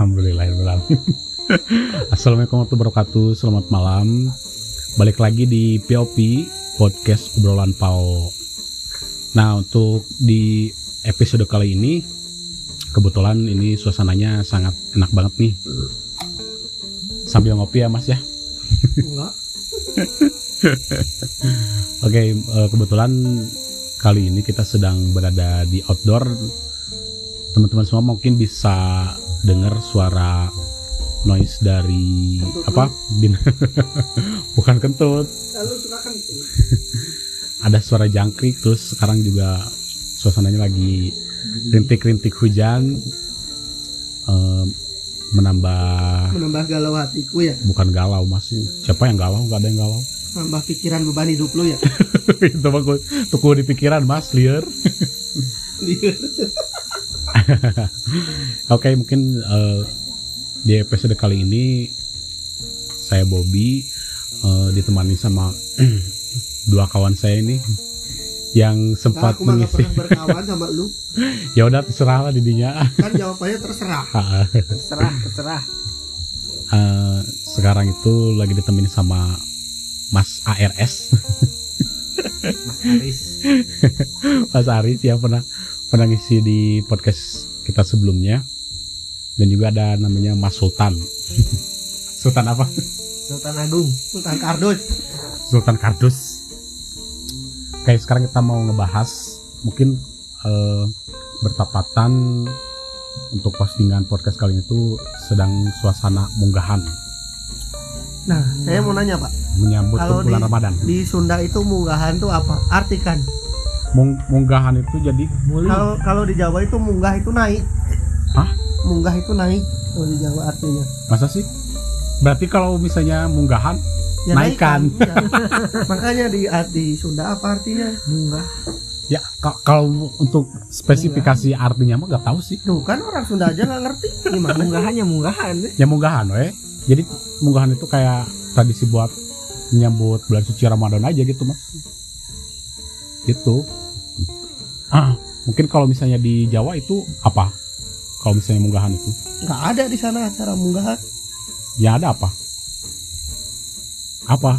Alhamdulillahirobbilalamin. Assalamualaikum warahmatullahi wabarakatuh. Selamat malam. Balik lagi di POP Podcast Obrolan Pao. Nah, untuk di episode kali ini kebetulan ini suasananya sangat enak banget nih. Sambil ngopi ya, Mas ya. Enggak. Oke, eh, kebetulan kali ini kita sedang berada di outdoor. Teman-teman semua mungkin bisa dengar suara noise dari Kentut apa? Bin- Bukan kentut. Lalu suka kan itu. Ada suara jangkrik terus sekarang juga suasananya lagi rintik-rintik hujan. Eh, menambah Menambah galau hatiku ya. bukan galau mas siapa yang galau Gak ada yang galau Nambah pikiran beban hidup lu ya. itu mah gua- tuku di pikiran mas liar Oke, mungkin eh, di episode kali ini saya Bobby eh, ditemani sama dua kawan saya ini yang Nah, sempat aku gak mengisi. pernah berkawan sama lu. ya udah terserah lah didinya. Kan jawabannya terserah. terserah terserah Eh, sekarang itu lagi ditemani sama Mas ARS, Mas Aris Mas Aris yang pernah pernah ngisi di podcast kita sebelumnya. Dan juga ada namanya Mas Sultan. Sultan apa? Sultan Agung Sultan Kardus. Sultan Kardus. Oke, sekarang kita mau ngebahas mungkin eh, bertepatan untuk postingan podcast kali ini tuh sedang suasana munggahan Nah, saya mau nanya Pak. menyambut Kalau bulan di- Ramadan. Di Sunda itu munggahan tuh apa? Artikan. Mung- munggahan itu jadi Kalau kalau di Jawa itu munggah itu naik. Hah? Munggah itu naik. Kalau di Jawa artinya. masa sih? Berarti kalau misalnya munggahan Ya Naikkan. naikkan, iya. Makanya di di Sunda apa artinya? munggah ya ka- kalau untuk spesifikasi artinya mah gak tahu sih. Tuh kan orang Sunda aja nggak ngerti gimana. munggahannya munggahan Ya munggahan we. Jadi munggahan itu kayak tradisi buat menyambut bulan suci Ramadan aja gitu mas. Gitu. Ah, mungkin kalau misalnya di Jawa itu apa? Kalau misalnya munggahan itu, Nggak ada di sana acara munggahan. ya ada apa? Apa?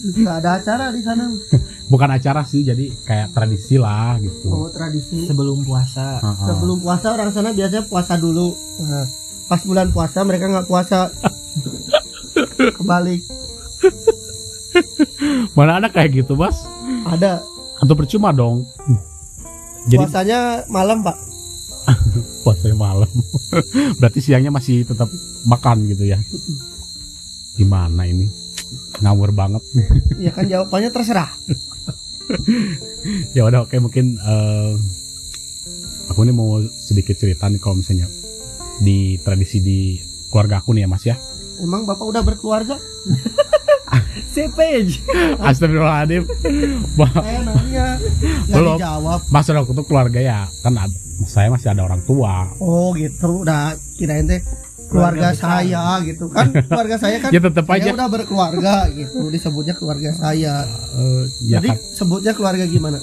Nggak ada acara di sana. Bukan acara sih, jadi kayak tradisi lah gitu. Oh tradisi. sebelum puasa Ah, ah. Sebelum puasa orang sana biasanya puasa dulu. Nah, pas bulan puasa mereka nggak puasa. Kebalik. Mana ada kayak gitu mas? Ada. Atau percuma dong? Jadi Puasanya malam pak. puasanya malam. Berarti siangnya masih tetap makan gitu ya? Gimana ini? Ngawur banget. Ya kan jawabannya terserah. ya udah oke mungkin eh, aku ini mau sedikit cerita nih kalau misalnya di tradisi di keluarga aku nih ya mas ya. Emang bapak udah berkeluarga? CPJ Astagfirullahaladzim. Belum. dijawab. Maksud aku tuh keluarga ya kan ada- saya masih ada orang tua. Oh gitu. Udah kirain teh keluarga, Keluarga besar. saya gitu kan. Keluarga saya kan. Ya tetap saya aja. udah berkeluarga gitu. Disebutnya keluarga saya. eh, ya Jadi kan sebutnya keluarga gimana?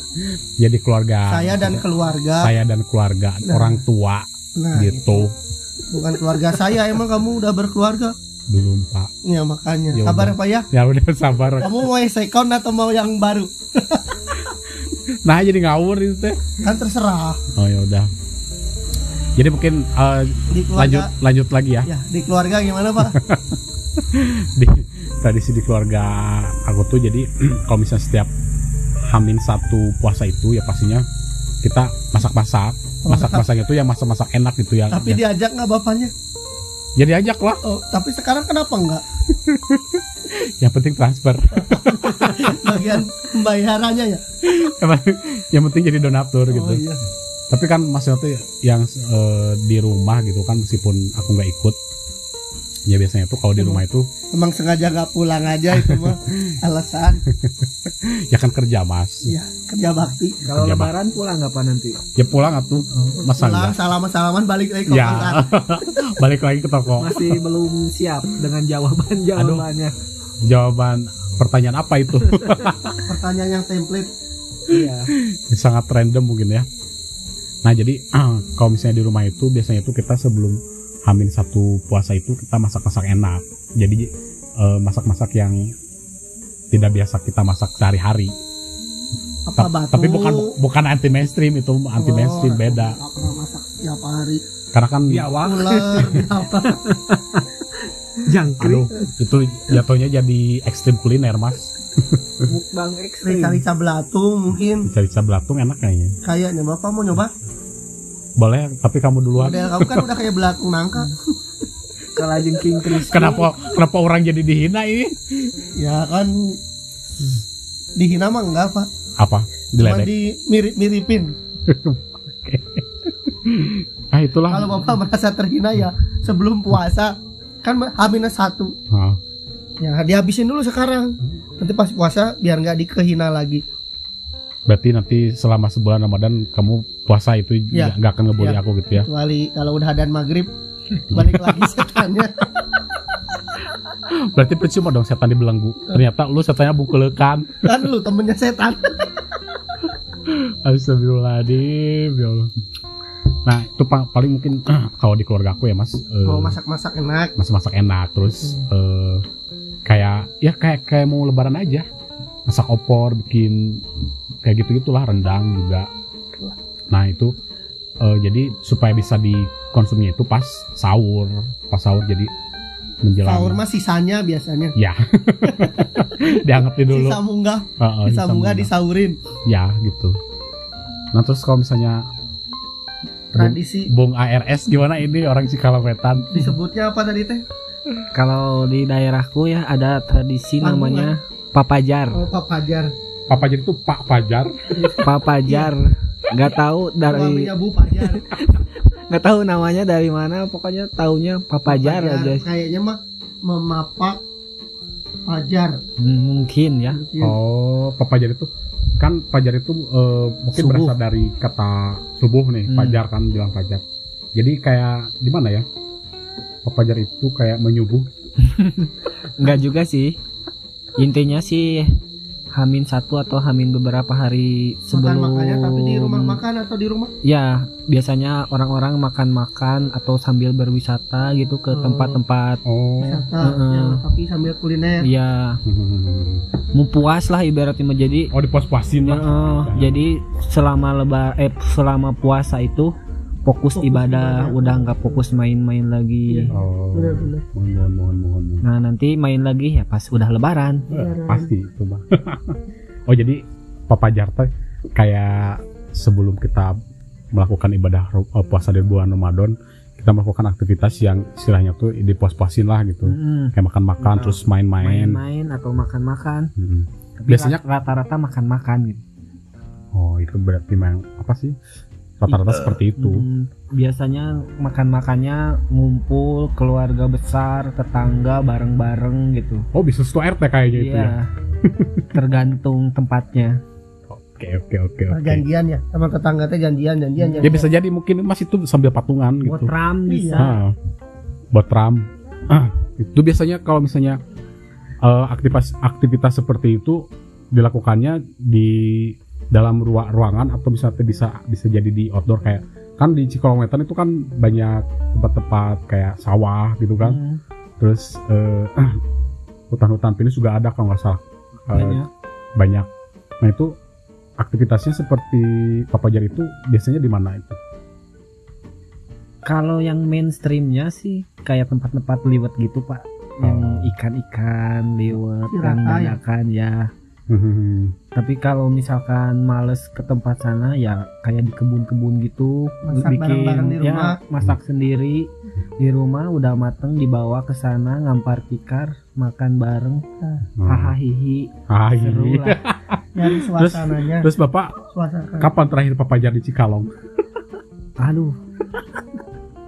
jadi keluarga. saya dan keluarga. saya dan keluarga Nah. orang tua Nah, gitu. bukan keluarga saya. Emang kamu udah berkeluarga? Belum pak. Ya makanya. Ya Sabar ya Pak ya. Ya udah sabar. Kamu mau yang second atau mau yang baru? Nah jadi ngawur itu teh. Kan terserah. Oh ya udah. Jadi mungkin eh, Di lanjut keluarga. lanjut lagi ya Ya, di keluarga gimana Pak? di tradisi di keluarga aku tuh jadi kalau misalnya setiap Hamin satu puasa itu ya pastinya kita masak-masak masak-masaknya tuh yang masak-masak enak gitu ya Tapi diajak nggak bapaknya? Jadi ajak lah Oh, tapi sekarang kenapa enggak? yang penting transfer Bagian pembayarannya ya. yang penting- jadi donatur gitu Oh iya. tapi kan maksudnya yang eh, di rumah gitu kan meskipun aku nggak ikut ya biasanya tuh kalau di rumah itu Emang sengaja nggak pulang aja itu mah alasan. ya kan kerja mas. Ya, kerja bakti. kalau Kerja, lebaran pulang nggak pak nanti? Ya pulang atuh masa Pulang enggak salaman-salaman balik lagi ke ya. balik lagi ke toko. Masih belum siap dengan jawaban jawabannya jawaban pertanyaan apa itu? Pertanyaan yang template. iya. Sangat random mungkin ya. Nah jadi kalau misalnya di rumah itu biasanya itu kita sebelum Hamin satu puasa itu kita masak-masak enak. Jadi eh, masak-masak yang tidak biasa kita masak sehari-hari. apa Ta- batu Tapi bukan bukan anti mainstream itu anti mainstream Oh, beda. pernah masak tiap hari Karena kan Biawak, ular apa jangkrik, aduh itu jatuhnya jadi ekstrim kuliner mas. mukbang ekstrim. rica-rica belatung mungkin Bisa belatung enak kayaknya. kayaknya bapak mau nyoba Boleh, tapi kamu duluan. model kamu kan udah kayak belatung nangka Kalau jengking crispy. Kenapa kenapa orang jadi dihina ini? ya kan dihina mah enggak pak Apa? cuma Diledek. di mirip-miripin Ah itulah. kalau bapak merasa terhina ya sebelum puasa kan H satu Ah, ya dihabisin dulu sekarang nanti pas puasa biar nggak dikehina lagi berarti nanti selama sebulan Ramadan kamu puasa itu Ya. nggak akan ngebully Ya. aku gitu ya. kecuali kalau udah adan maghrib balik lagi setannya Berarti percuma dong setan dibelenggu. Ternyata lu setannya bungkelekan. kan lu temennya setan Astagfirullahaladzim ya Allah. Nah itu pa- paling mungkin kalau di keluarga aku ya mas eh, mau masak-masak enak masak-masak enak terus eh, kayak ya kayak kayak mau lebaran aja masak opor bikin kayak gitu gitulah rendang juga nah itu eh, jadi supaya bisa dikonsumnya itu pas sahur pas sahur jadi menjelang sahur mah sisanya biasanya. Ya. Diangetin dulu. Sisa munggah Heeh, sisa sisa munggah disaurin. Ya gitu. Nah terus kalau misalnya Bung, tradisi. Bung ARS gimana ini orang Cikalawetan? Disebutnya apa tadi teh? Kalau di daerahku ya ada tradisi Panggungan. namanya papajar. oh papajar. Papa jadi tuh Pak Fajar Papajar. Nggak tahu dari Pajar nggak tahu namanya dari mana pokoknya taunya papajar aja. kayaknya mah memapak pajar Hmm, Mungkin ya. Mungkin. Oh, Papajar itu kan Fajar itu eh, mungkin Subuh. berasal dari kata subuh nih, Hmm. Fajar kan bilang Fajar. Jadi kayak gimana ya? Papajar itu kayak menyubuh. Nggak juga sih. Intinya sih Hamin satu atau Hamin beberapa hari makan sebelum makannya tapi di rumah makan atau di rumah Ya, biasanya orang-orang makan-makan atau sambil berwisata gitu ke Oh. tempat-tempat Oh. wisata Heeh. ya, tapi sambil kuliner ya mau puas lah ibaratnya jadi Oh, dipuas-puasin ya, lah. eh, jadi selama lebar eh selama puasa itu fokus, Fokus ibadah, ibadah. udah nggak fokus main-main lagi. Iya. Oh. benar-benar Mohon, mohon, mohon, mohon. mohon. Nah, nanti main lagi ya pas udah lebaran. Eh, pasti itu mah. oh, jadi Papajar teh kayak sebelum kita melakukan ibadah eh, puasa di bulan Ramadan, kita melakukan aktivitas yang istilahnya tuh dipuas-puasin lah gitu. Mm-mm. Kayak makan-makan terus main-main. Main-main atau makan-makan. Tapi Biasanya- rat- rata-rata makan-makan gitu. Oh itu berarti memang apa sih rata-rata seperti itu. Biasanya makan-makannya ngumpul keluarga besar, tetangga bareng-bareng gitu. Oh bisa satu RT kayaknya itu ya. Iya. Tergantung tempatnya. Oke oke oke oke. janjian ya sama tetangga teh janjian janjian Ya bisa jadi mungkin mas itu sambil patungan Buat gitu. ram bisa. Ah, buat ram. Ah, itu biasanya kalau misalnya eh, aktivitas aktivitas seperti itu dilakukannya di dalam ruang ruangan atau bisa bisa bisa jadi di outdoor kayak kan di Cikolongwetan itu kan banyak tempat-tempat kayak sawah gitu kan. Hmm, Terus eh, hutan-hutan pinus juga ada kalau nggak salah. Eh, banyak. banyak. Nah itu aktivitasnya seperti papajar itu biasanya di mana itu? Kalau yang mainstreamnya sih kayak tempat-tempat liwet gitu pak, yang Oh. ikan-ikan liwet, yang ya? dadakan ya. Tapi kalau misalkan males ke tempat sana ya kayak di kebun-kebun gitu, Masak bareng-bareng di ya rumah. masak sendiri. Di rumah udah mateng dibawa ke sana ngampar tikar makan bareng. Hahaha hihi. Ah, seru lah. Nyari suasananya. Terus bapak suasana. kapan terakhir papajar di Cikalong? aduh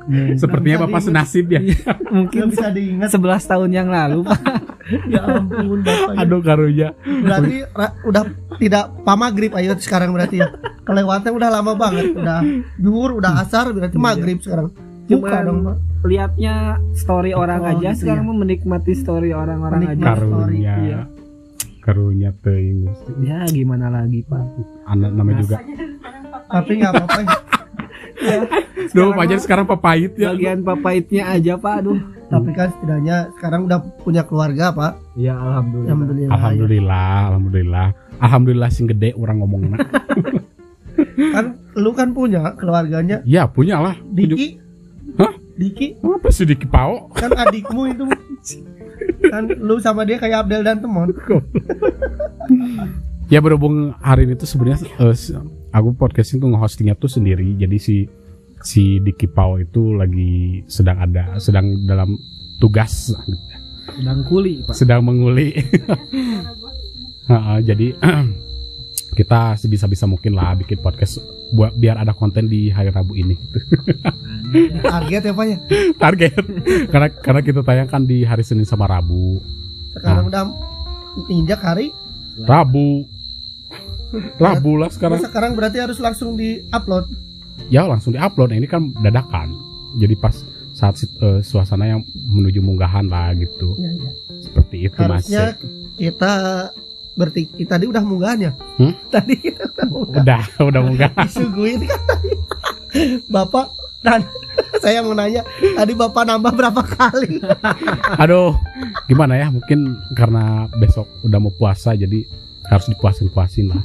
Hmm, Sepertinya bisa bapak diingat. senasib ya. mungkin bisa diingat 11 tahun yang lalu pak ya ampun bapaknya Aduh karunya. berarti ra- udah tidak pamagrib ayo sekarang berarti ya kelewatan udah lama banget udah zuhur udah asar berarti Iya. maghrib sekarang buka Cuman dong Pak. lihatnya story orang Oh, aja gitu sekarang ya. mah menikmati story orang-orang aja Karunya. iya. Karunya teuing. ya gimana lagi pak Anak namanya juga tapi nggak apa-apa Duh, Pak Jan sekarang papait ya. Bagian papaitnya aja Pak, aduh. Tapi kan setidaknya sekarang udah punya keluarga, Pak. Ya alhamdulillah. Alhamdulillah. Alhamdulillah, alhamdulillah. Alhamdulillah sing gede orang ngomongna. Kan lu kan punya keluarganya. ya, punya lah. Diki. Hah? Diki Apa sih Diki Pao? kan adikmu itu. kan lu sama dia kayak Abdel dan Temon. Ya berhubung hari ini tuh sebenarnya s- aku podcasting tuh nge-hostingnya tuh sendiri. Jadi si si Diki Pao itu lagi sedang ada sedang dalam tugas Sedang kuli Pak. sedang menguli. Ha, jadi kita sebisa-bisa mungkin lah bikin podcast buat biar ada konten di hari Rabu ini. Target ya, Pak ya. Target karena karena kita tayangkan di hari Senin sama Rabu. Sekarang udah injak hari. Rabu. Rabu lah sekarang. Sekarang. sekarang berarti harus langsung di-upload. Ya langsung diupload. Nah, ini kan dadakan. Jadi pas saat eh, suasana yang menuju munggahan lah gitu. Ya, ya. Seperti itu Mas. Harusnya kita bertiga tadi udah munggahan ya? Hmm? Tadi kita udah munggahan. Udah, udah munggah. Disuguhin kan tadi. Bapak dan saya mau nanya tadi Bapak nambah berapa kali? Aduh, gimana ya? Mungkin karena besok udah mau puasa jadi harus dipuasin-puasin lah.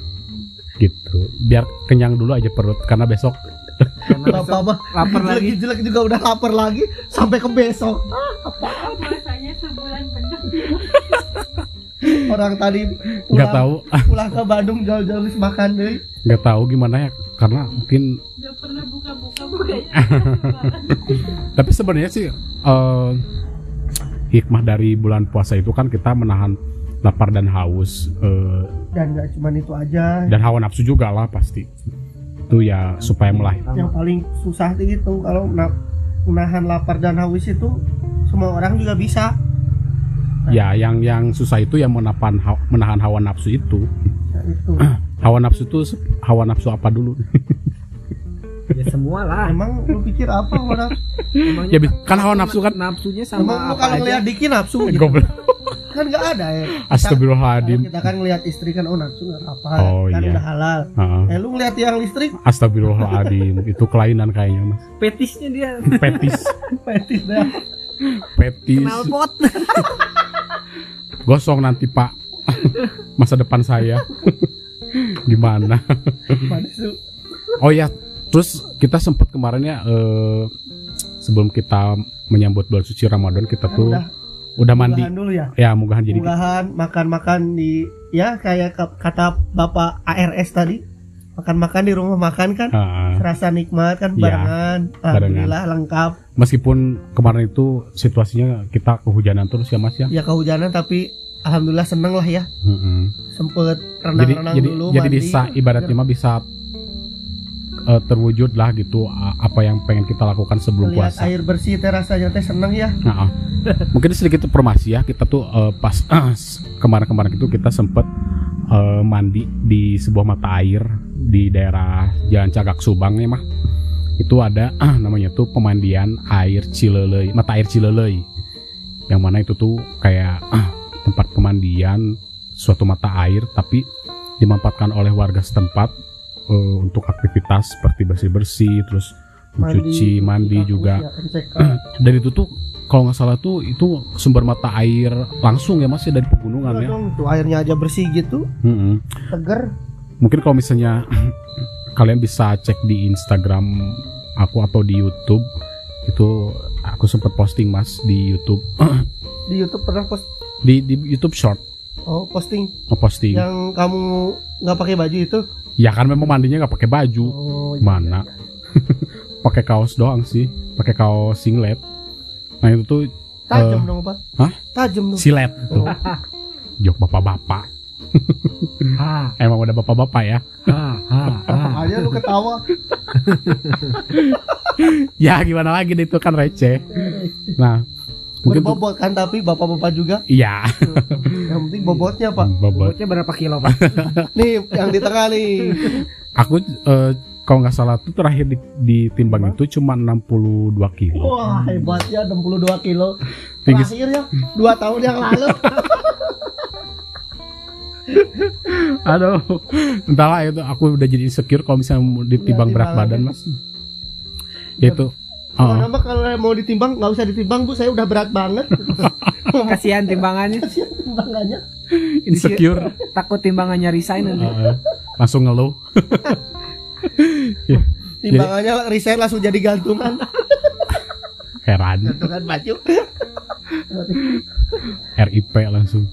Gitu. Biar kenyang dulu aja perut karena besok Karena Bapak mah lapar lagi. jelek juga udah lapar lagi sampai ke besok. Puasanya sebulan penuh. Orang tadi nggak pulang, tahu pulang ke Bandung jauh-jauh makan deh. nggak tahu gimana ya karena mungkin Gak pernah buka-buka bukanya. tapi sebenarnya sih eh, hikmah dari bulan puasa itu kan kita menahan lapar dan haus eh, Dan nggak cuma itu aja. dan hawa nafsu juga lah pasti itu ya supaya melahir Yang paling susah itu kalau na- menahan lapar dan haus itu semua orang juga bisa. ya yang yang susah itu yang menahan ha- menahan hawa nafsu itu Nah, itu. hawa nafsu itu hawa nafsu apa dulu Ya semua lah. Emang lu pikir apa orang? Emangnya ya kan hawa nafsu kan nafsunya sama Emang lu apa kalau ngeliat Diki nafsu gitu. Kan nggak ada ya. Astagfirullahaladzim kita kan ngeliat istri kan oh nafsu nggak apa Oh, kan iya. udah halal. Heeh. Eh lu ngeliat yang listrik astagfirullahaladzim itu kelainan kayaknya mas Petisnya dia petis petis dah. petis knalpot. gosong nanti pak masa depan saya gimana oh ya terus kita sempat kemarin ya eh, sebelum kita menyambut bulan suci Ramadan kita tuh udah udah mandi dulu ya. ya munggahan jadi Munggahan makan-makan di ya kayak kata Bapak ARS tadi. Makan-makan di rumah makan kan Heeh. rasa nikmat kan Iya, barengan. Alhamdulillah lengkap. meskipun kemarin itu situasinya kita kehujanan terus ya mas ya Ya kehujanan tapi alhamdulillah seneng lah ya. Mm-mm. Sempet jadi renang-renang jadi dulu jadi mandi. bisa ibaratnya mah bisa eh, terwujud lah gitu a- apa yang pengen kita lakukan sebelum Lihat puasa. air bersih teh rasanya teh seneng ya. Nah, mungkin sedikit informasi ya kita tuh eh, pas kemarin-kemarin itu kita sempet eh, mandi di sebuah mata air di daerah Jalan Cagak Subang ya mah. Itu ada ah, namanya tuh pemandian air Cilelei mata air Cilelei. Yang mana itu tuh kayak ah, tempat pemandian suatu mata air tapi dimanfaatkan oleh warga setempat eh, untuk aktivitas seperti bersih-bersih terus mencuci mandi juga. Ya, dan itu tuh kalau nggak salah tuh itu sumber mata air langsung ya mas ya dari pegunungan Iya ya? dong, tuh airnya aja bersih gitu, Mm-mm. seger. mungkin kalau misalnya kalian bisa cek di Instagram aku atau di YouTube itu aku sempat posting mas di YouTube. Di YouTube pernah post? Di di YouTube short. Oh posting. Mau posting. Yang kamu nggak pakai baju itu. Ya kan memang mandinya nggak pakai baju Oh, Mana? pakai kaos doang sih pakai kaus singlet nah itu tuh Tajam Eh, dong, Pak. hah? Tajam dong. silet itu Oh, jok bapak-bapak Ha emang udah bapak-bapak ya ha ha. ha. apa aja lu ketawa. ya gimana lagi deh, itu kan receh nah mungkin tuh Berbobot kan tapi bapak-bapak juga. iya Yang penting bobotnya, Pak. bobot Bobotnya berapa kilo pak? Nih, yang di tengah nih. aku eh, kalau nggak salah tuh terakhir di, ditimbang itu cuma 62 kilo Wah, hebatnya 62 kilo. Terakhir ya, 2 tahun yang lalu. aduh entahlah itu aku udah jadi insecure kalau misalnya ditimbang berat badan mas Itu Kalau uh, nama kalau mau ditimbang nggak usah ditimbang bu, saya udah berat banget. Kasihan timbangannya. Kasihan timbangannya. insecure Takut timbangannya resign nanti. uh, langsung ngeluh. Timbangannya resign langsung jadi gantungan. Heran. Gantungan baju. RIP langsung.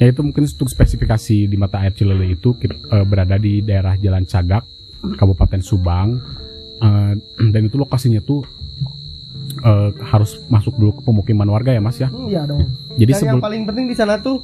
Ya itu mungkin untuk spesifikasi di mata air Cilele itu eh, berada di daerah Jalan Cagak, Kabupaten Subang, Eh, dan itu lokasinya tuh eh, harus masuk dulu ke pemukiman warga ya Mas ya. Iya dong. Jadi Dan yang sebelum paling penting di sana tuh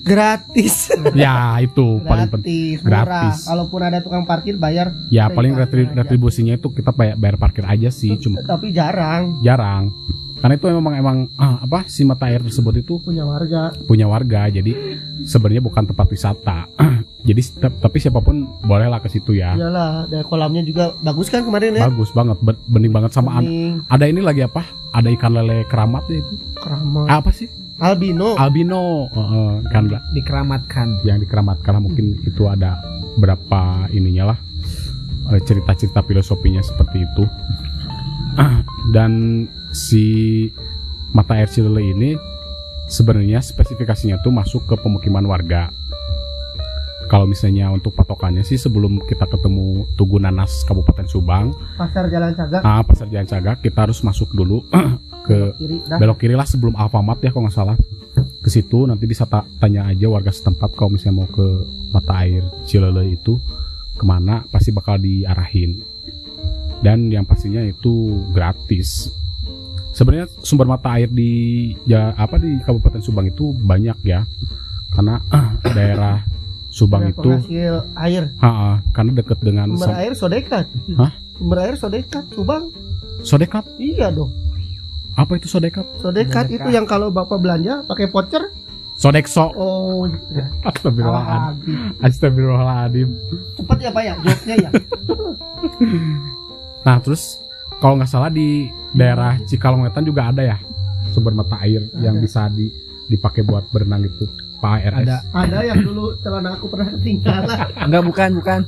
gratis. ya itu paling penting. gratis. Gratis. Kalaupun ada tukang parkir bayar, Ya paling retri- aja. retribusinya itu kita bayar, bayar parkir aja sih, cuma tapi jarang jarang. Karena itu memang emang ah, apa si mata air tersebut itu punya warga. punya warga, jadi sebenarnya bukan tempat wisata. jadi tapi siapa pun bolehlah ke situ ya. Iyalah, ada kolamnya juga bagus kan kemarin ya. Bagus banget, be- bening banget sama an- Bening, ada ini lagi apa? Ada ikan lele keramat ya itu. keramat. Apa sih? Albino. Albino, Heeh, kan. Dikeramatkan. yang dikeramatkan lah. mungkin itu ada berapa ininya lah eh, cerita-cerita filosofinya seperti itu. Ah, Dan si mata air Cilele ini sebenarnya spesifikasinya tuh masuk ke pemukiman warga. Kalau misalnya untuk patokannya sih sebelum kita ketemu Tugu Nanas Kabupaten Subang, Pasar Jalan Cagak. ah, Pasar Jalan Cagak, kita harus masuk dulu ke Kiri dah. belok kiri lah sebelum Alfamart ya kalau nggak salah. Ke situ nanti bisa ta- tanya aja warga setempat kalau misalnya mau ke mata air Cilele itu ke mana pasti bakal diarahin. Dan yang pastinya itu gratis. Sebenarnya sumber mata air di ya apa di Kabupaten Subang itu banyak ya. Karena daerah Subang itu penghasil air. ha, ha, karena deket dengan Sumber air sodekat. Hah? Sumber air sodekat, Subang. Sodekat Iya dong. apa itu Sodekat Sodekat Sodekat. itu yang kalau Bapak belanja pakai voucher. Sodexo Oh, gitu. Astagfirullahaladzim Salah lagi. Astagfirullahaladzim Cepat ya Pak ya, joknya ya. Nah terus kalau nggak salah di daerah Cikalongwetan juga ada ya sumber mata air yang Ada. bisa di dipakai buat berenang itu Pak ARS. Ada. Ada yang dulu celana aku pernah ketinggalan. Enggak bukan bukan.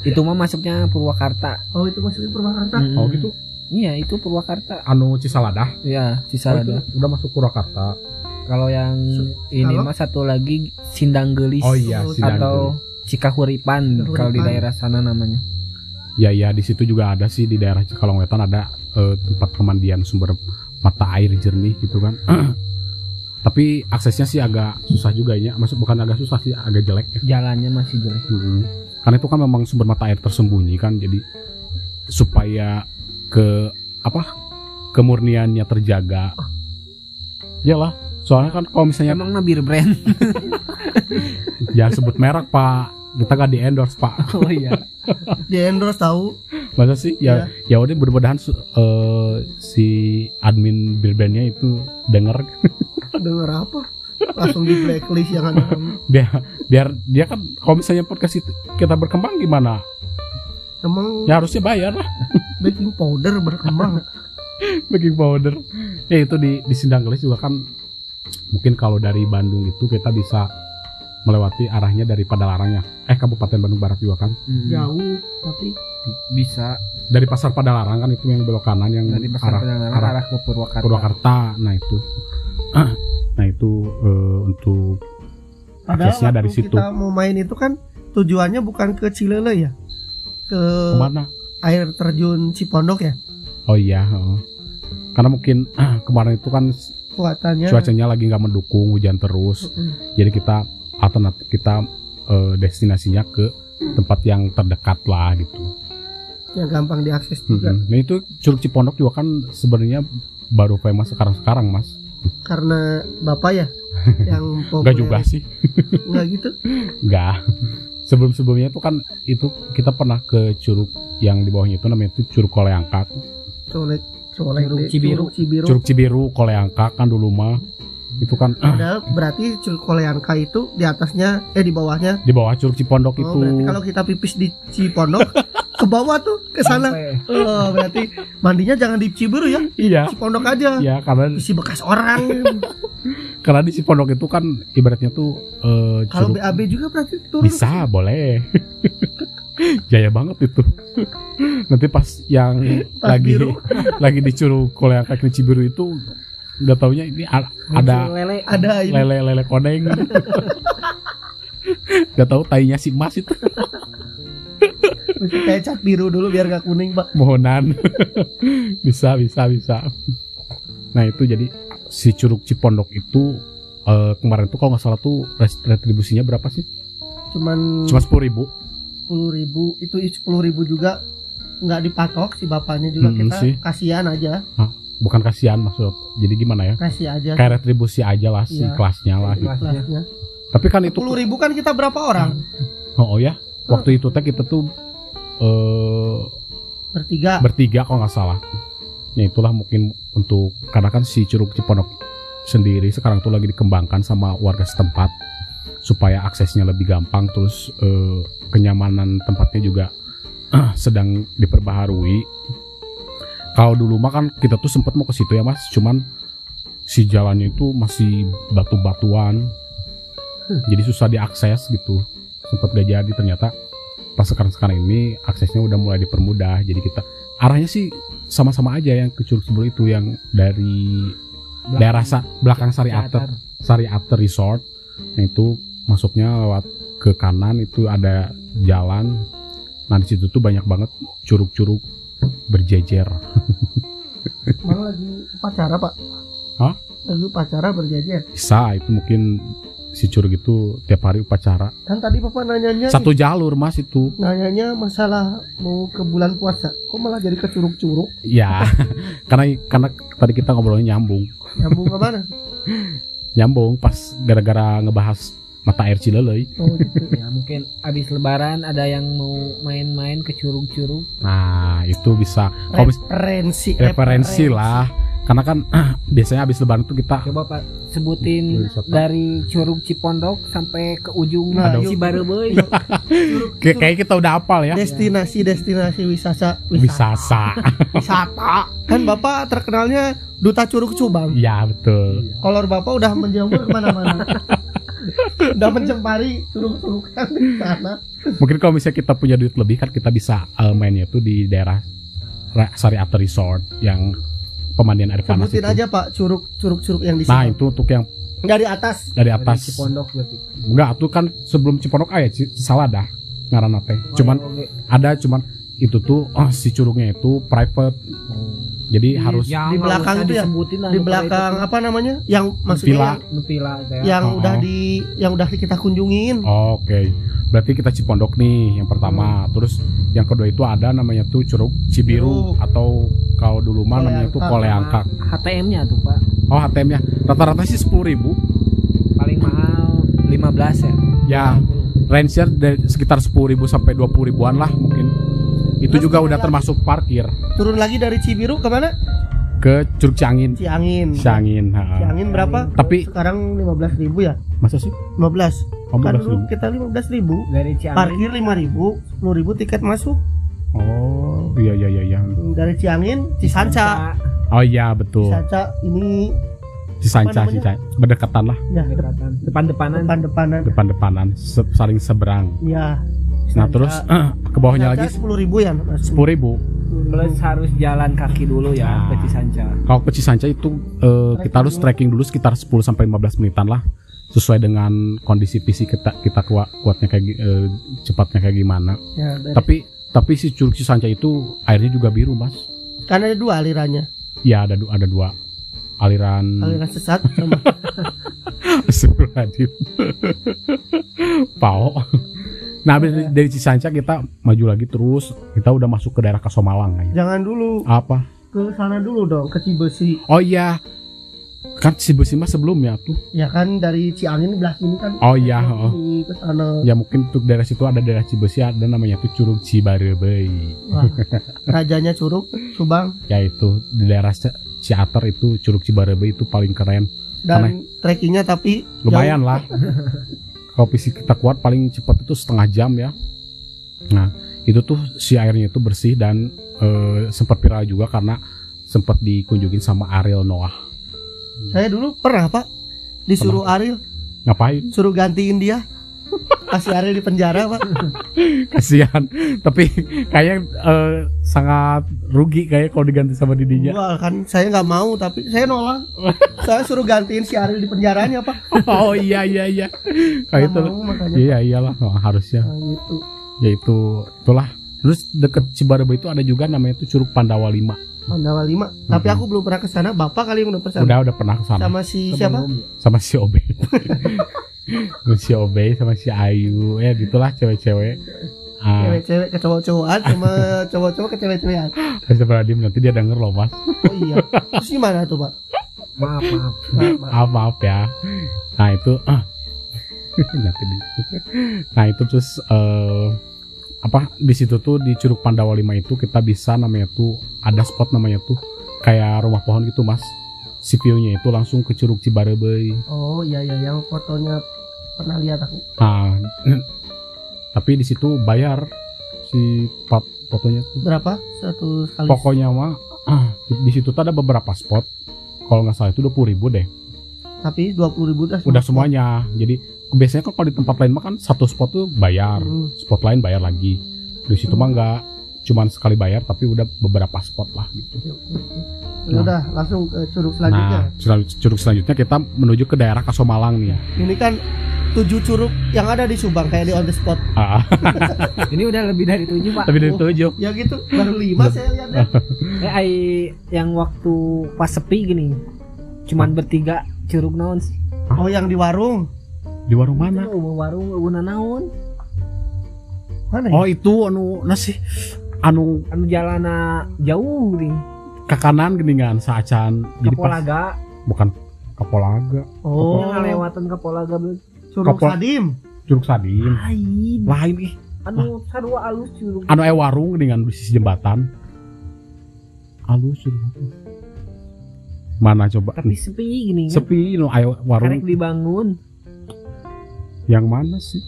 Itu mah masuknya Purwakarta. Oh, itu masuk di Purwakarta. Mm-mm. Oh gitu. Iya, itu Purwakarta. Anu Cisaladah. Ya, Oh, Cisalada. itu udah masuk Purwakarta. Kalau yang ini kalau- mah satu lagi Sindanggelis Oh iya, Oh, Sidang. atau Cikahuripan kalau di daerah sana namanya. Ya ya di situ juga ada sih di daerah Cikalongwetan ada eh, tempat pemandian sumber mata air jernih gitu kan. Tapi aksesnya sih agak susah juga ya. Maksud bukan agak susah sih, agak jelek ya. Jalannya masih jelek. Mm-mm. Karena itu kan memang sumber mata air tersembunyi kan, jadi supaya ke apa kemurniannya terjaga. Iyalah, soalnya kan kalau misalnya Emang mah bir brand. jangan sebut merek pak, kita gak di endorse pak. oh iya. Di endorse tahu. Masa sih? Ya, ya udah mudah-mudahan eh, si admin bir brandnya itu denger Dengar apa? Langsung di blacklist yang ada. biar biar dia kan kalau misalnya podcast itu kita berkembang gimana? Emang Ya harusnya bayar lah baking powder berkembang. baking powder. Ya itu di di Sindanggelis juga kan mungkin kalau dari Bandung itu kita bisa melewati arahnya dari Padalarangnya. Eh Kabupaten Bandung Barat juga kan. Hmm, Jauh, tapi Bisa Dari Pasar Padalarang kan itu yang belok kanan yang dari pasar arah arah arah ke Purwakarta. Purwakarta. Nah itu. Nah itu eh, untuk padahal Aksesnya dari situ. kita mau main itu kan tujuannya bukan ke Cilele ya. Ke ke mana? air terjun Cipondok ya. Oh iya. Karena mungkin kemarin itu kan Kuatannya. cuacanya lagi nggak mendukung hujan terus. Mm. Jadi kita alternatif kita eh, destinasinya ke tempat yang terdekat lah gitu. yang gampang diakses juga. Mm-mm. Nah itu Curug Cipondok juga kan sebenarnya baru famous sekarang-sekarang mas. Karena Bapak ya yang Enggak juga sih. Enggak gitu. Enggak. Sebelum-sebelumnya itu kan itu kita pernah ke curug yang di bawahnya itu namanya itu Curug Koleangkak. Colek colek Curug Cibiru. Curug Cibiru. Curug Cibiru Koleangkak kan dulu mah itu kan Padahal berarti Curug Koleangka itu di atasnya eh di bawahnya. di bawah Curug Cipondok Oh, itu. berarti kalau kita pipis di Cipondok ke bawah tuh ke sana. Oh, berarti mandinya jangan di Cibiru ya. Iya. Cipondok aja. Iya karena Isi bekas orang. karena di Cipondok itu kan ibaratnya tuh eh, Kalau BAB juga berarti turun. bisa boleh Jaya banget itu. Nanti pas yang Pas lagi biru. lagi di Curug Koleang kaki Cibiru itu nggak taunya ini ada Muncul lele Ada ini. lele lele koneng. Gak tahu tainya si Mas itu kayak cat biru dulu biar gak kuning pak. mohonan. bisa bisa bisa. Nah itu jadi si Curug Cipondok itu eh, kemarin tuh kalau nggak salah tuh retribusinya berapa sih? Cuman Cuma sepuluh ribu. sepuluh ribu itu sepuluh ribu juga nggak dipatok si bapaknya juga Mm, kita sih. kasihan aja Bukan kasihan maksud. Jadi gimana ya? kasih aja Kayak retribusi aja lah si Iya. kelasnya lah. gitu. Kelasnya Tapi kan itu sepuluh ribu kan kita berapa orang Oh, oh ya, waktu itu teh kita tuh eh bertiga bertiga kalau nggak salah. Ya itulah mungkin untuk karena kan si Curug Cipondok sendiri sekarang tuh lagi dikembangkan sama warga setempat supaya aksesnya lebih gampang terus eh, kenyamanan tempatnya juga sedang diperbaharui. Kalau dulu mah kan kita tuh sempat mau ke situ ya mas, cuman si jalannya itu masih batu-batuan, jadi susah diakses gitu. Sempat gak jadi ternyata pas sekarang-sekarang ini aksesnya udah mulai dipermudah. Jadi kita arahnya sih sama-sama aja yang ke Curug Cibulu itu yang dari daerah sa- belakang Sari Ater Sari Ater Resort. Yang itu masuknya lewat ke kanan itu ada jalan. Nah di situ tuh banyak banget curug-curug berjejer. Emang lagi upacara pak? Hah? lagi upacara berjajar bisa itu mungkin si curug itu tiap hari upacara. Kan tadi papa nanyanya satu jalur mas itu. Nanyanya masalah mau ke bulan puasa. Kok malah jadi ke curug-curug ya karena karena tadi kita ngobrolnya nyambung. Nyambung ke mana? Nyambung pas gara-gara ngebahas mata air Cilelei. Oh gitu. Ya mungkin abis lebaran ada yang mau main-main ke curug-curug. Nah itu bisa. Mis- referensi referensi. lah karena kan biasanya habis lebaran tuh kita coba pak sebutin dari curug Cipondok sampai ke ujung Nah. Cibareubeui Curug- kayak kayak kita udah apal ya. Destinasi destinasi wisata. Wisata. Wisata. Kan bapak terkenalnya duta curug cubang ya betul. Kolor bapak udah menjamur ke mana-mana. Udah mencemari curug-curug kan di sana. Mungkin kalau misalnya kita punya duit lebih kan kita bisa eh, mainnya tuh di daerah Ra- Sari Ater Resort yang pemandian air panas sebutin itu. aja pak curug curug curug yang di nah itu untuk yang dari atas dari Dari atas Cipondok berarti enggak tuh kan sebelum Cipondok aya Ci- Salada ngaranna teh Oh, cuman ya, oke. ada cuman itu tuh oh, si curugnya itu private jadi harus Ya, Di belakang itu ya? disebutin lah, di belakang apa namanya yang Villa. maksudnya yang, itu. Villa teh. yang Oh, udah oh. di yang udah kita kunjungin Oke, berarti kita Cipondok nih yang pertama. Terus yang kedua itu ada namanya tuh Curug Cibiru Cibiru. atau kalau dulu mah namanya tuh Koleangkak. Koleangkak. HTM-nya tuh pak Oh HTM-nya rata-rata sih sepuluh ribu. paling mahal 15 ya Ya, range-nya dari sekitar sepuluh ribu sampai dua puluh ribuan lah mungkin. Itu Terus juga udah lagi. termasuk parkir turun lagi dari Cibiru ke mana ke Curug Ciangin. Ciangin Ciangin, ha. Ciangin berapa Tapi sekarang 15.000 ribu ya masa sih? 15 Oh, kan 15 dulu kita 15.000 ribu dari Ciamis parkir 5.000 ribu 10 ribu tiket masuk iya iya iya iya. dari Ciangin Cisanca Oh iya betul. Cisanca ini Cisanca? Cisanca. Berdekatan lah, ya Dekatan. depan-depanan depan-depanan depan-depanan, se- saling seberang. ya Nah terus ke bawahnya lagi sepuluh ribu ya sepuluh ribu. plus harus jalan kaki dulu ya Nah. ke Cisanca Kalau ke Cisanca itu eh, kita harus trekking dulu sekitar 10 sampai 15 menitan lah, sesuai dengan kondisi fisik kita kita kuat kuatnya kayak eh, cepatnya kayak gimana. ya, dari- Tapi tapi si Curug Cisanca itu airnya juga biru mas. kan ada dua alirannya Ya ada ada dua aliran. aliran sesat sama Astagfirullahaladzim. Pau. Nah dari, dari Cisanca kita maju lagi terus kita udah masuk ke daerah Kasomalang kayaknya. jangan dulu Apa? ke sana dulu dong ke Cibesi Oh iya. Kan si Besi mah sebelumnya tuh. ya kan dari Ciangin belah sini kan Oh iya, oh. Ke sana Ya mungkin untuk daerah situ ada daerah Cibesi ada namanya tuh Curug Cibarebei. Wah, rajanya curug Subang Yaitu di daerah Ciater itu Curug Cibarebei itu paling keren. dan trekkingnya tapi Lumayan lah. Kalau fisik kita kuat paling cepat itu setengah jam ya. Nah itu tuh si airnya itu bersih dan eh, sempat viral juga karena sempat dikunjungin sama Ariel Noah. Jauh. saya dulu pernah pak. Disuruh Ariel. Ngapain? suruh gantiin dia. Kasih Ariel di penjara pak. Kasihan. Tapi kayaknya eh, sangat rugi kayak kalau diganti sama didinya. Wah, kan saya nggak mau tapi saya nolak. Saya suruh gantiin si Ariel di penjaranya pak. Oh iya iya iya. Kayak itu mau makanya iya iyalah oh, harusnya. Nah, gitu. Yaitu itulah. Terus deket Cibarebe itu ada juga namanya tuh Curug Pandawa 5 Pandawa 5 tapi Mhm. aku belum pernah ke sana. Bapak kali yang udah pernah udah udah pernah ke sana sama si siapa? Sama si Obe. Si Obe sama si Ayu. Ya gitulah cewek-cewek. Ah. Cewek-cewek ke cowok-cowokan sama cowok-cowok ke cewek-cewekan. Astagfirullahaladzim nanti dia denger loh mas. Oh iya. Terus gimana tuh pak? Maaf maaf. Maaf, maaf. maaf maaf ya. Nah itu ah. nanti di nah itu terus eh, apa? Di situ tuh di Curug Pandawa 5 itu kita bisa namanya tuh ada spot namanya tuh kayak rumah pohon gitu mas. Si view-nya itu langsung ke Curug Cibarebe oh iya iya yang fotonya pernah lihat aku. Nah tapi di situ bayar si pot fotonya tuh. Berapa? Satu kali. Pokoknya mah ah, di, situ tuh ada beberapa spot. Kalau nggak salah itu dua puluh ribu deh. Tapi dua puluh ribu dah udah semuanya. Jadi biasanya kan kalau di tempat lain mah kan satu spot tuh bayar. Hmm. spot lain bayar lagi. Di situ mah nggak cuman sekali bayar tapi udah beberapa spot lah gitu. Ya udah langsung ke curug nah selanjutnya. Selan- curug selanjutnya kita menuju ke daerah Kasomalang nih ini kan tujuh curug yang ada di Subang kayak di on the spot. Ah, ini udah lebih dari tujuh pak. Tapi dari tujuh. ya gitu baru lima saya lihat ya eh yang waktu pas sepi gini cuman bertiga curug naon sih? Oh yang di warung di warung mana? Warung naon mana ya? oh itu anu nasi anu anu jalana jauh nih ke kanan geningan saacan jadi pas Kapolaga bukan Kapolaga oh yang ngalewatan Kapolaga curug Kapol- Sadim. Curug Sadim. Lain. Lain ih. Anu sarua alus curug. Anu aya warung dengan di sisi jembatan. Alus curug. Mana coba? Tapi sepi gini kan? Sepi no ayo warung. Karek dibangun yang mana sih?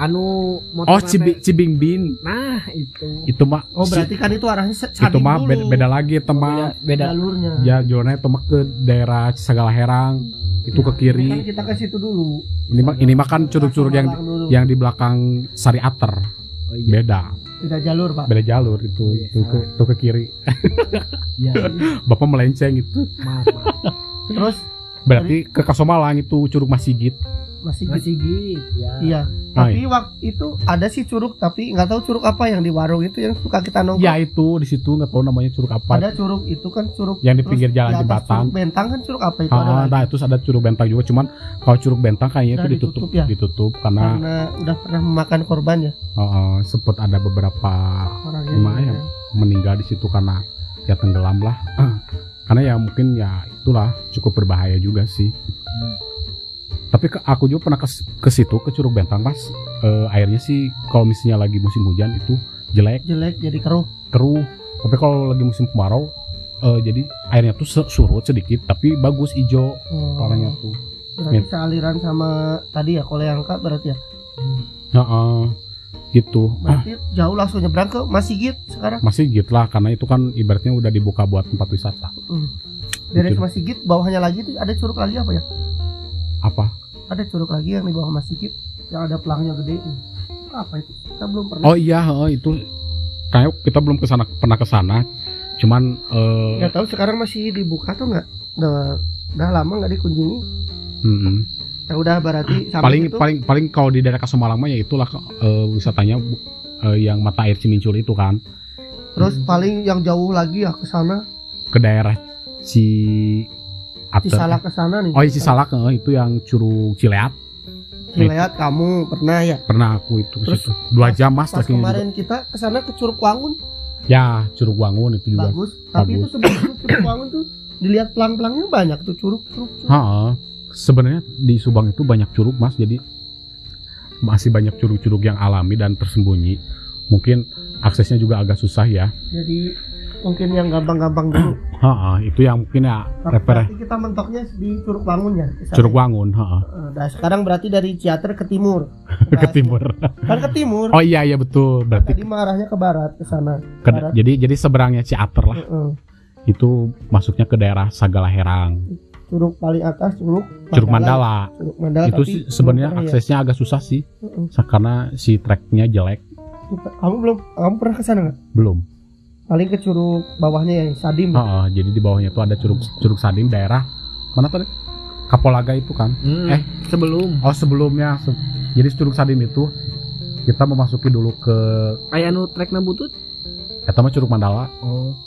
Anu oh motor Cibi, Cibingbin nah itu. Itu mah oh berarti kan itu arahnya itu mah beda, beda lagi itu mah. Beda jalurnya. Ya jalurnya itu mah ke daerah Sagala Herang itu ke kan kiri. kita ke situ dulu. Ini mah ini mah kan curug-curug yang dulu. yang di belakang Sari Ater. Oh, iya. beda. Beda jalur pak. Beda jalur itu Iya, itu ke itu ke kiri. Ya bapak melenceng itu. Maaf, maaf. terus? Berarti ke Kasomalang itu curug Masigit masih masih gitu ya. Iya Ah, tapi waktu itu ada sih curug tapi nggak tahu curug apa yang di warung itu yang suka kita nongkrong. Ya itu di situ nggak tahu namanya curug apa. Ada curug itu kan curug yang di pinggir jalan di jembatan. curug bentang kan curug apa itu ada Ah, lagi? nah terus ada curug bentang juga cuman kalau curug bentang kayaknya Udah itu ditutup ditutup ya? ditutup karena karena udah pernah memakan korban ya? Uh, sempat ada beberapa orang Gimana ya? meninggal di situ karena ya tenggelam lah. Karena ya mungkin ya itulah cukup berbahaya juga sih tapi ke- aku juga pernah ke, ke situ ke curug bentang mas. Eh, airnya sih kalau misalnya lagi musim hujan itu jelek. Jelek jadi keruh. Keruh. Tapi kalau lagi musim kemarau eh, jadi airnya tuh surut sedikit tapi bagus hijau. Oh, warnanya tuh. Berarti sealiran sama tadi ya kalau yang kak berarti ya? Heeh, gitu. Ah, berarti jauh langsung nyebrang ke Masigit sekarang? Masih gitu lah karena itu kan ibaratnya udah dibuka buat tempat wisata. Hmm. dari Betul. Masigit bawahnya lagi tuh ada curug lagi apa ya? Apa ada curug lagi yang di bawah Masigit yang ada pelangnya gede tuh. apa itu? Kita belum pernah. Oh iya, heeh, itu. Kayak kita belum ke sana pernah ke sana. Cuman eh nggak tahu sekarang masih dibuka tuh nggak? Udah udah lama nggak dikunjungi? Mm-mm. ya udah berarti samping paling itu paling paling kalau di daerah Kasomalang mah ya itulah eh, wisatanya eh, yang mata air Cimincul itu kan. Terus paling yang jauh lagi ya ke sana? Ke daerah Ci Ater. Cisalak ke sana nih Oh iya Cisalak heeh, itu yang Curug Cileat. Cileat kamu pernah ya Pernah aku itu Terus situ. Dua jam Mas pas lakinya juga. kemarin kita ke sana ke Curug Wangun Ya, Curug Wangun itu juga. bagus tapi itu Bagus. sebelum itu Curug Wangun tuh dilihat pelang-pelangnya banyak tuh curug curug, curug. Heeh. Sebenarnya di Subang itu banyak curug Mas, jadi masih banyak curug-curug yang alami dan tersembunyi. Mungkin aksesnya juga agak susah ya. jadi mungkin yang gampang-gampang dulu Heeh, itu yang mungkin ya refer berarti kita mentoknya di Curug Wangun ya. Curug Wangun, heeh. Eh, Nah sekarang berarti dari Ciater ke timur ke timur. kan ke timur Oh iya iya betul. Berarti tadi marahnya ke barat ke sana ke- barat. jadi jadi seberangnya Ciater lah. Heeh. Itu masuknya ke daerah Sagala Herang. curug paling atas curug Curug Mandala. curug Mandala itu sih sebenarnya ya. aksesnya agak susah sih Heeh. sa- karena si treknya jelek kamu belum kamu pernah ke sana nggak belum paling ke curug bawahnya yang Sadim. Heeh, jadi di bawahnya tuh ada curug curug Sadim daerah mana tadi Kapolaga itu kan? Hmm, Eh. sebelum. oh sebelumnya. Se- jadi curug Sadim itu kita memasuki dulu ke aya nu trek na butut kata mah curug Mandala. Oh.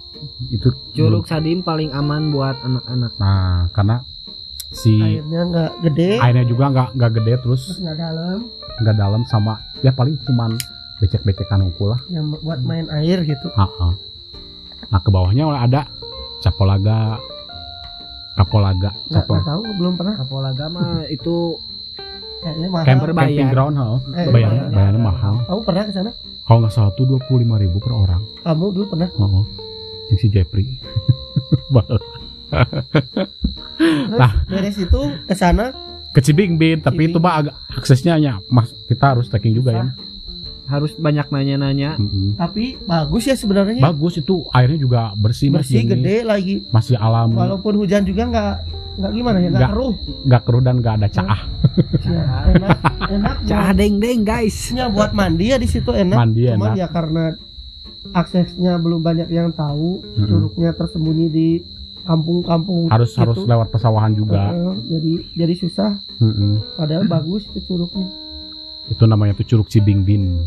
Itu curug sadim paling aman buat anak-anak. Nah karena si airnya nggak gede. airnya juga nggak nggak gede terus terus nggak dalam. nggak dalam sama ya paling cuman becek-becekan hukum lah. Yang buat main air gitu. Heeh. Nah ke bawahnya ada Capolaga. Kapolaga nggak Capol nggak tahu belum pernah. Kapolaga mah itu kayaknya mahal. Camp, Berbayar. camping ground heeh. Eh, bayarnya bayarnya mahal. Kamu pernah ke sana? Kalau nggak salah tuh dua puluh lima ribu per orang. Kamu dulu pernah? Heeh. Jeung si Jeffrey Nah. dari situ ke sana? Ke Cibingbin tapi itu Cibingbin. mah agak aksesnya hanya mas kita harus trekking juga ya harus banyak nanya-nanya. Mm-mm. tapi bagus ya sebenarnya. Bagus itu airnya juga bersih bersih gede lagi. Masih alam. Walaupun hujan juga nggak nggak gimana ya nggak keruh. nggak keruh dan nggak ada caah ya, enak enak cah deng deng guys. Buatnya buat mandi ya di situ enak. Mandi cuman enak. ya karena aksesnya belum banyak yang tahu Mm-mm. curugnya tersembunyi di kampung-kampung harus gitu. harus lewat pesawahan juga. Heeh, jadi jadi susah. Mm-mm. padahal bagus itu curugnya itu namanya tuh curug Cibingbin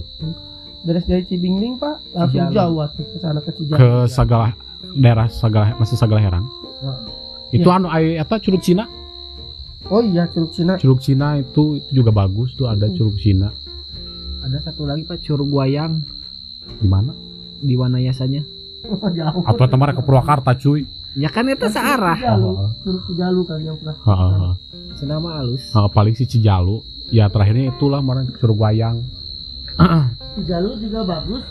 dari dari Cibingbing pak? Langsung jauh tuh ke sana ke Cijalu ke Sagala daerah Sagala masih Sagala Herang itu Ya. anu air eta curug Cina? Oh iya curug Cina. Curug Cina itu itu juga bagus tuh ada Mm. curug Cina. Ada satu lagi pak curug wayang. Di mana? Di Wanayasanya jauh. Atau teman ke Purwakarta cuy? Ya kan itu searah. Cijalu. Heeh. curug Cijalu kan yang pernah. Heeh. senama Heeh, paling si Cijalu ya terakhirnya itulah kemarin curug wayang Cijalu juga bagus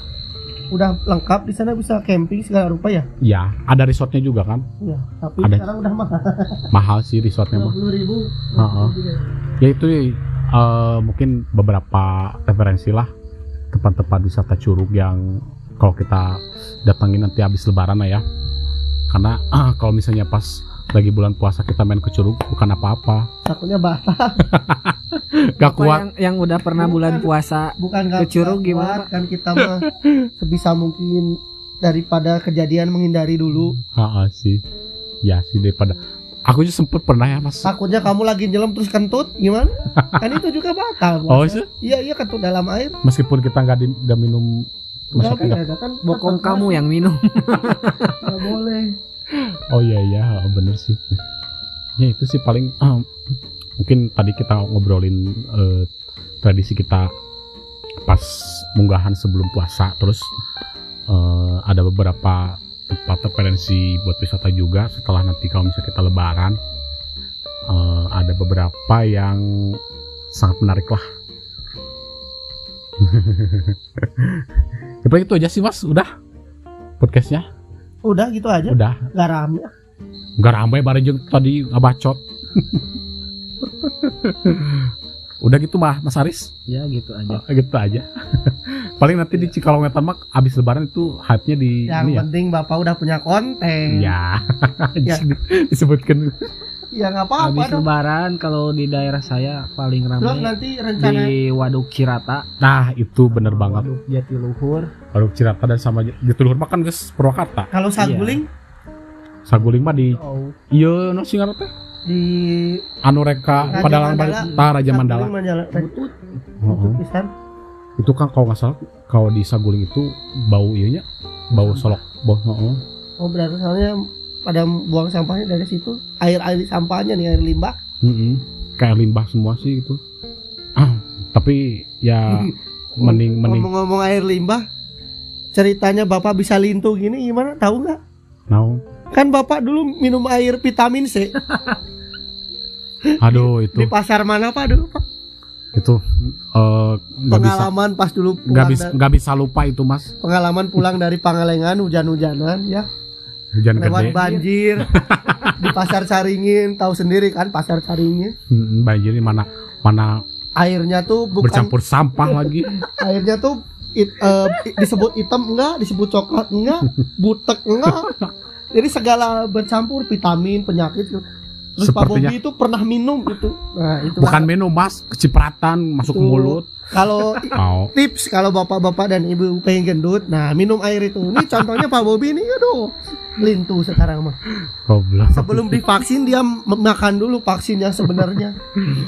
udah lengkap di sana bisa camping segala rupa ya ya ada resortnya juga kan Iya, tapi Ada. sekarang udah mahal. mahal sih resortnya mah puluh ribu. Heeh. ya itu eh, mungkin beberapa referensi lah tempat-tempat wisata curug yang kalau kita datangin nanti habis lebaran lah ya karena ah, kalau misalnya pas lagi bulan puasa kita main ke curug bukan apa-apa Takutnya batal, gak Apa kuat yang yang udah pernah bulan puasa bukan Ke Curug gimana, kuat, kan kita mah sebisa mungkin daripada kejadian menghindari dulu. Heeh, sih ya sih daripada aku juga sempet pernah ya mas Takutnya kamu lagi nyelam terus kentut, gimana? kan itu juga batal. oh puasa. sih Iya iya kentut dalam air. meskipun kita nggak di- nggak minum nggak beda kan. bokong kamu yang minum nggak boleh. Oh iya iya bener sih. Ya itu sih paling ah, mungkin tadi kita ngobrolin eh, tradisi kita pas munggahan sebelum puasa terus eh, ada beberapa tempat referensi buat wisata juga setelah nanti kalau misalnya kita lebaran eh, ada beberapa yang sangat menarik lah. Ya itu aja sih mas. Udah podcastnya Udah gitu aja. udah. Gak rame. nggak ramai bareng tadi ngabacot udah gitu mah Mas Aris ya gitu aja. Oh, gitu aja. Paling nanti di Cikalongetan mah abis lebaran itu hype-nya di Yang ini ya? penting bapak udah punya konten. ya, Ya. disebutkan Ya nggak apa-apa habis dong. lebaran kalau di daerah saya paling Terus ramai nanti rencana di Waduk Cirata. Nah itu bener banget. Waduk Jatiluhur. Kalau Cirata dan sama Jatiluhur mah kan geus Purwakarta. Kalau saguling? Saguling mah di oh. Iya no sing teh di anu reka Raja Padalang Mandala. Raja Mandala. Butut. Heeh. pisan. itu kan kalau nggak salah kalau di Saguling itu bau iya nya bau solok. Bau heeh. Oh berarti soalnya pada buang sampahnya dari situ air air sampahnya nih air limbah. Mm-mm. kayak limbah semua sih itu Ah, tapi ya mending mending Ngomong-ngomong air limbah, ceritanya bapak bisa lintu gini gimana? Tahu nggak? now Kan bapak dulu minum air vitamin C aduh itu di pasar mana pak dulu pak? itu eh, nggak bisa Pengalaman pas dulu nggak bisa nggak bisa lupa itu mas pengalaman pulang dari Pangalengan hujan-hujanan ya hujan lewat gede. banjir. Di pasar Caringin tahu sendiri kan pasar Caringin? Mm, banjir di mana mana airnya tuh bukan bercampur sampah lagi. Airnya tuh it- i- disebut hitam enggak disebut coklat enggak butek enggak. Jadi segala bercampur vitamin penyakit Terus Pak Sepertinya Bobi itu pernah minum gitu. Nah, itu bukan minum mas, kecipratan masuk ke Tuh. mulut. Kalau tips kalau bapak-bapak dan ibu pengen gendut, nah minum air itu. Ini contohnya Pak Bobi ini, aduh, lintu sekarang mah. goblok. Sebelum divaksin dia makan dulu vaksinnya sebenarnya.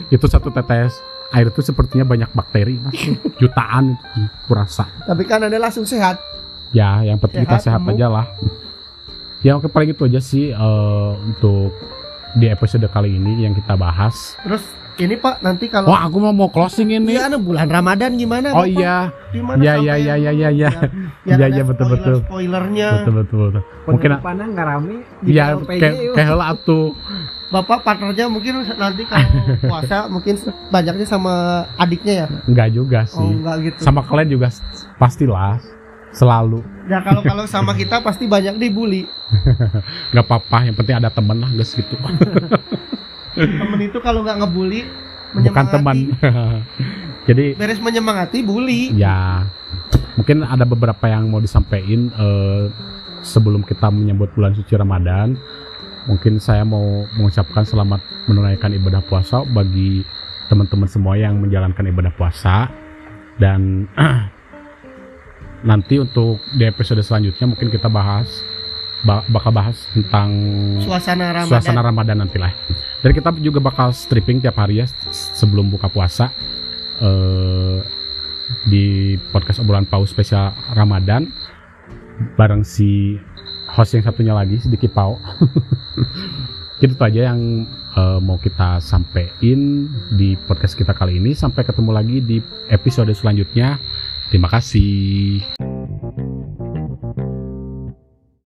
Itu satu tetes air itu sepertinya banyak bakteri, mas. jutaan itu kurasa. Tapi kan anda langsung sehat. Ya, yang penting kita Sehat, sehat gemuk. aja lah. Ya oke paling itu aja sih eh, untuk di episode kali ini yang kita bahas. Terus ini Pak nanti kalau Wah, aku mau mau closing ini. Iya, anu, bulan Ramadan gimana? Oh Bapak? iya, Gimana Iya, iya, iya, iya, iya, iya. Iya, ada iya, betul, betul. Spoilernya. betul betul betul. Mungkin Penutupannya nggak rame di ya LPG kayak heula atuh. Bapak partnernya mungkin nanti kalau puasa mungkin banyaknya sama adiknya ya. Enggak juga Oh, sih. enggak gitu. Sama kalian juga pastilah selalu Ya kalau kalau sama kita pasti banyak dibully. nggak apa-apa yang penting ada temen lah guys gitu Temen itu kalau nggak ngebully bukan teman. Jadi Beres menyemangati bully. ya. Mungkin ada beberapa yang mau disampaikan eh, sebelum kita menyambut bulan suci Ramadan. Mungkin saya mau mengucapkan selamat menunaikan ibadah puasa bagi teman-teman semua yang menjalankan ibadah puasa. Dan nanti untuk di episode selanjutnya mungkin kita bahas ba- bakal bahas tentang Suasana Ramadan. suasana Ramadan nanti lah. Dan kita juga bakal stripping tiap hari ya sebelum buka puasa eh di podcast obrolan paus spesial Ramadan bareng si host yang satunya lagi sedikit pau. Itu aja yang eh, mau kita sampein di podcast kita kali ini. Sampai ketemu lagi di episode selanjutnya. Terima kasih.